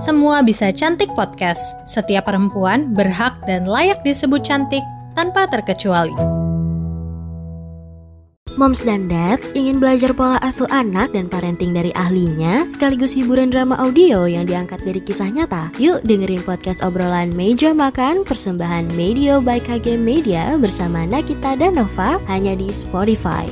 Semua Bisa Cantik Podcast. Setiap perempuan berhak dan layak disebut cantik tanpa terkecuali. Moms dan Dads ingin belajar pola asuh anak dan parenting dari ahlinya, sekaligus hiburan drama audio yang diangkat dari kisah nyata. Yuk dengerin podcast obrolan Meja Makan persembahan Media by KG Media bersama Nakita dan Nova hanya di Spotify.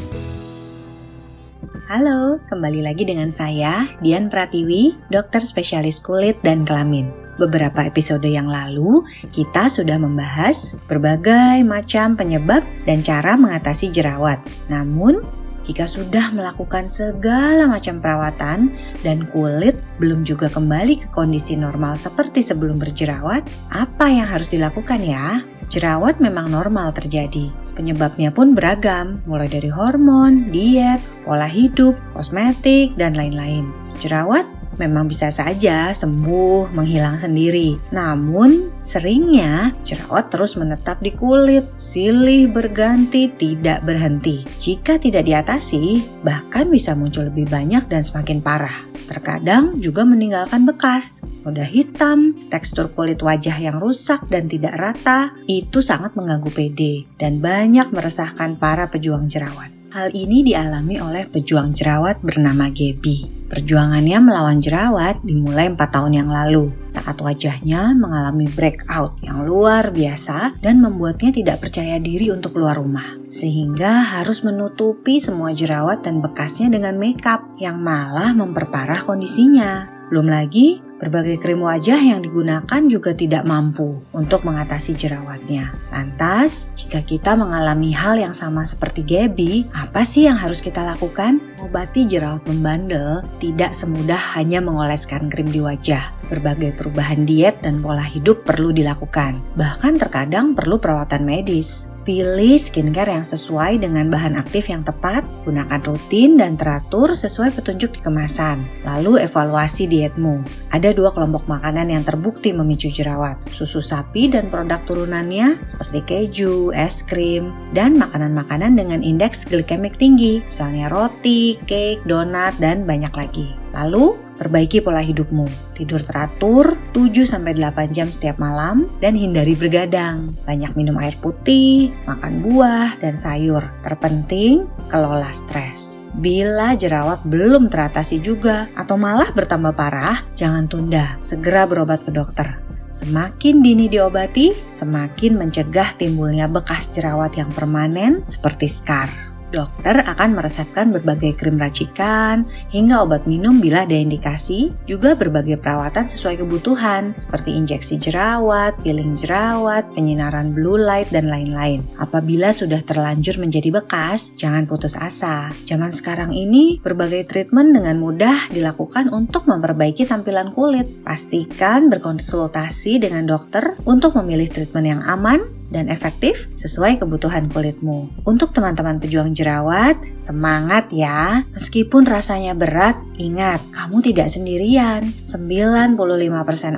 Halo, kembali lagi dengan saya, Dian Pratiwi, dokter spesialis kulit dan kelamin. Beberapa episode yang lalu, kita sudah membahas berbagai macam penyebab dan cara mengatasi jerawat. Namun, jika sudah melakukan segala macam perawatan dan kulit belum juga kembali ke kondisi normal seperti sebelum berjerawat, apa yang harus dilakukan ya? Jerawat memang normal terjadi, Penyebabnya pun beragam, mulai dari hormon, diet, pola hidup, kosmetik, dan lain-lain. Jerawat memang bisa saja sembuh, menghilang sendiri. Namun, seringnya jerawat terus menetap di kulit, silih berganti, tidak berhenti. Jika tidak diatasi, bahkan bisa muncul lebih banyak dan semakin parah. Terkadang juga meninggalkan bekas, noda hitam, tekstur kulit wajah yang rusak dan tidak rata, itu sangat mengganggu PD dan banyak meresahkan para pejuang jerawat. Hal ini dialami oleh pejuang jerawat bernama Gaby. Perjuangannya melawan jerawat dimulai 4 tahun yang lalu saat wajahnya mengalami breakout yang luar biasa dan membuatnya tidak percaya diri untuk keluar rumah. Sehingga harus menutupi semua jerawat dan bekasnya dengan makeup yang malah memperparah kondisinya. Belum lagi Berbagai krim wajah yang digunakan juga tidak mampu untuk mengatasi jerawatnya. Lantas, jika kita mengalami hal yang sama seperti Gaby, apa sih yang harus kita lakukan? Obati jerawat membandel tidak semudah hanya mengoleskan krim di wajah. Berbagai perubahan diet dan pola hidup perlu dilakukan. Bahkan terkadang perlu perawatan medis. Pilih skincare yang sesuai dengan bahan aktif yang tepat, gunakan rutin dan teratur sesuai petunjuk di kemasan. Lalu evaluasi dietmu. Ada dua kelompok makanan yang terbukti memicu jerawat, susu sapi dan produk turunannya seperti keju, es krim, dan makanan-makanan dengan indeks glikemik tinggi, misalnya roti, cake, donat, dan banyak lagi. Lalu, Perbaiki pola hidupmu. Tidur teratur 7-8 jam setiap malam dan hindari bergadang. Banyak minum air putih, makan buah, dan sayur. Terpenting, kelola stres. Bila jerawat belum teratasi juga atau malah bertambah parah, jangan tunda. Segera berobat ke dokter. Semakin dini diobati, semakin mencegah timbulnya bekas jerawat yang permanen seperti scar. Dokter akan meresepkan berbagai krim racikan hingga obat minum bila ada indikasi, juga berbagai perawatan sesuai kebutuhan seperti injeksi jerawat, peeling jerawat, penyinaran blue light, dan lain-lain. Apabila sudah terlanjur menjadi bekas, jangan putus asa. Zaman sekarang ini, berbagai treatment dengan mudah dilakukan untuk memperbaiki tampilan kulit. Pastikan berkonsultasi dengan dokter untuk memilih treatment yang aman dan efektif sesuai kebutuhan kulitmu. Untuk teman-teman pejuang jerawat, semangat ya. Meskipun rasanya berat, ingat, kamu tidak sendirian. 95%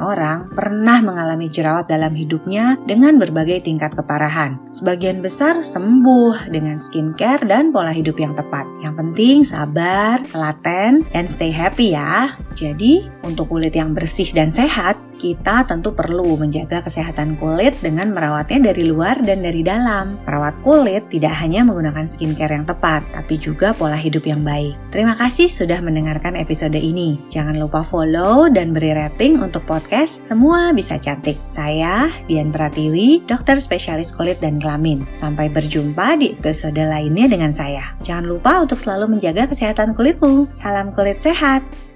orang pernah mengalami jerawat dalam hidupnya dengan berbagai tingkat keparahan. Sebagian besar sembuh dengan skincare dan pola hidup yang tepat. Yang penting sabar, telaten, dan stay happy ya. Jadi, untuk kulit yang bersih dan sehat, kita tentu perlu menjaga kesehatan kulit dengan merawatnya dari luar dan dari dalam. Perawat kulit tidak hanya menggunakan skincare yang tepat, tapi juga pola hidup yang baik. Terima kasih sudah mendengarkan episode ini. Jangan lupa follow dan beri rating untuk podcast Semua Bisa Cantik. Saya Dian Pratiwi, dokter spesialis kulit dan kelamin. Sampai berjumpa di episode lainnya dengan saya. Jangan lupa untuk selalu menjaga kesehatan kulitmu. Salam kulit sehat.